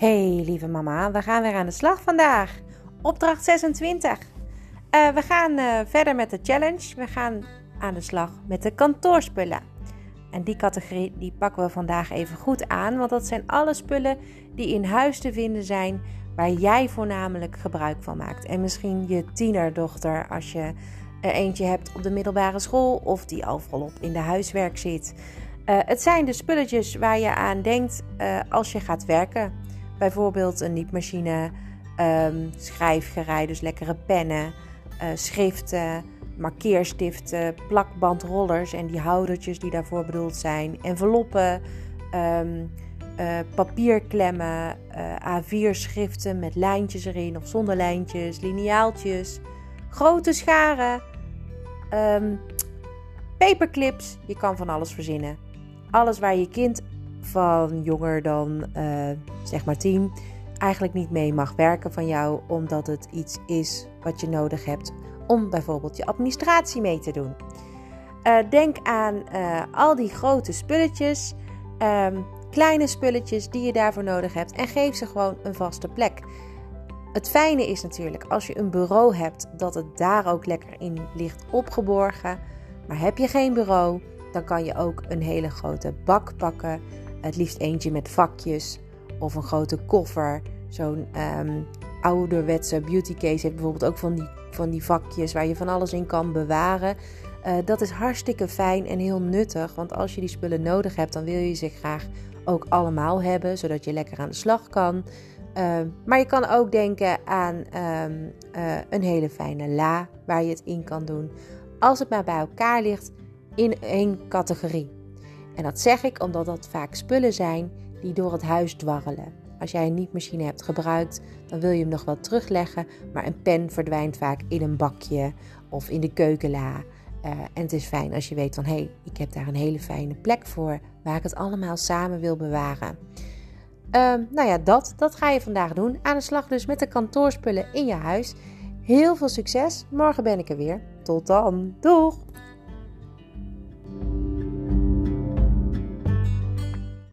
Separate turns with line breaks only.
Hey lieve mama, we gaan weer aan de slag vandaag. Opdracht 26. Uh, we gaan uh, verder met de challenge. We gaan aan de slag met de kantoorspullen. En die categorie die pakken we vandaag even goed aan, want dat zijn alle spullen die in huis te vinden zijn waar jij voornamelijk gebruik van maakt. En misschien je tienerdochter als je er eentje hebt op de middelbare school of die al volop in de huiswerk zit. Uh, het zijn de spulletjes waar je aan denkt als je gaat werken. Bijvoorbeeld een nietmachine, um, schrijfgerei, dus lekkere pennen, uh, schriften, markeerstiften, plakbandrollers en die houdertjes die daarvoor bedoeld zijn, enveloppen, um, uh, papierklemmen, uh, A4-schriften met lijntjes erin of zonder lijntjes, lineaaltjes, grote scharen, um, paperclips. Je kan van alles verzinnen. Alles waar je kind van jonger dan zeg maar 10 eigenlijk niet mee mag werken van jou, omdat het iets is wat je nodig hebt om bijvoorbeeld je administratie mee te doen. Uh, denk aan uh, al die grote spulletjes, um, kleine spulletjes die je daarvoor nodig hebt en geef ze gewoon een vaste plek. Het fijne is natuurlijk als je een bureau hebt dat het daar ook lekker in ligt opgeborgen. Maar heb je geen bureau, dan kan je ook een hele grote bak pakken het liefst eentje met vakjes of een grote koffer. Zo'n um, ouderwetse beauty case heeft bijvoorbeeld ook van die, van die vakjes waar je van alles in kan bewaren. Uh, dat is hartstikke fijn en heel nuttig. Want als je die spullen nodig hebt, dan wil je ze graag ook allemaal hebben, zodat je lekker aan de slag kan. Uh, maar je kan ook denken aan um, uh, een hele fijne la waar je het in kan doen. Als het maar bij elkaar ligt in één categorie. En dat zeg ik omdat dat vaak spullen zijn die door het huis dwarrelen. Als jij een nietmachine hebt gebruikt, dan wil je hem nog wel terugleggen, maar een pen verdwijnt vaak in een bakje of in de keukenla. Uh, en het is fijn als je weet van hé, hey, ik heb daar een hele fijne plek voor waar ik het allemaal samen wil bewaren. Uh, nou ja, dat, dat ga je vandaag doen. Aan de slag dus met de kantoorspullen in je huis. Heel veel succes. Morgen ben ik er weer. Tot dan. Doeg!